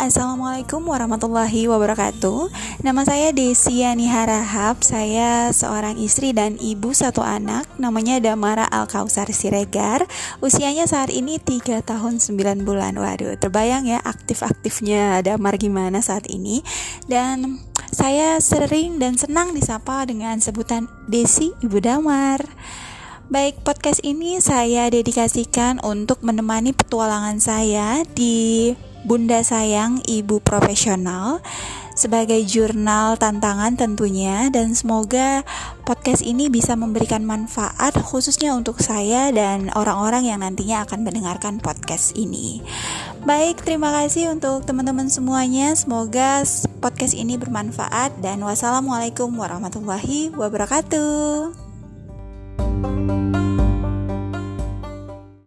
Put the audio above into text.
Assalamualaikum warahmatullahi wabarakatuh. Nama saya Desiani Harahap Saya seorang istri dan ibu satu anak. Namanya Damara Al-Kausar Siregar. Usianya saat ini 3 tahun 9 bulan. Waduh terbayang ya aktif-aktifnya Damar gimana saat ini. Dan saya sering dan senang disapa dengan sebutan Desi Ibu Damar. Baik, podcast ini saya dedikasikan untuk menemani petualangan saya di Bunda Sayang Ibu Profesional sebagai jurnal tantangan tentunya dan semoga podcast ini bisa memberikan manfaat khususnya untuk saya dan orang-orang yang nantinya akan mendengarkan podcast ini. Baik, terima kasih untuk teman-teman semuanya. Semoga podcast ini bermanfaat dan wassalamualaikum warahmatullahi wabarakatuh.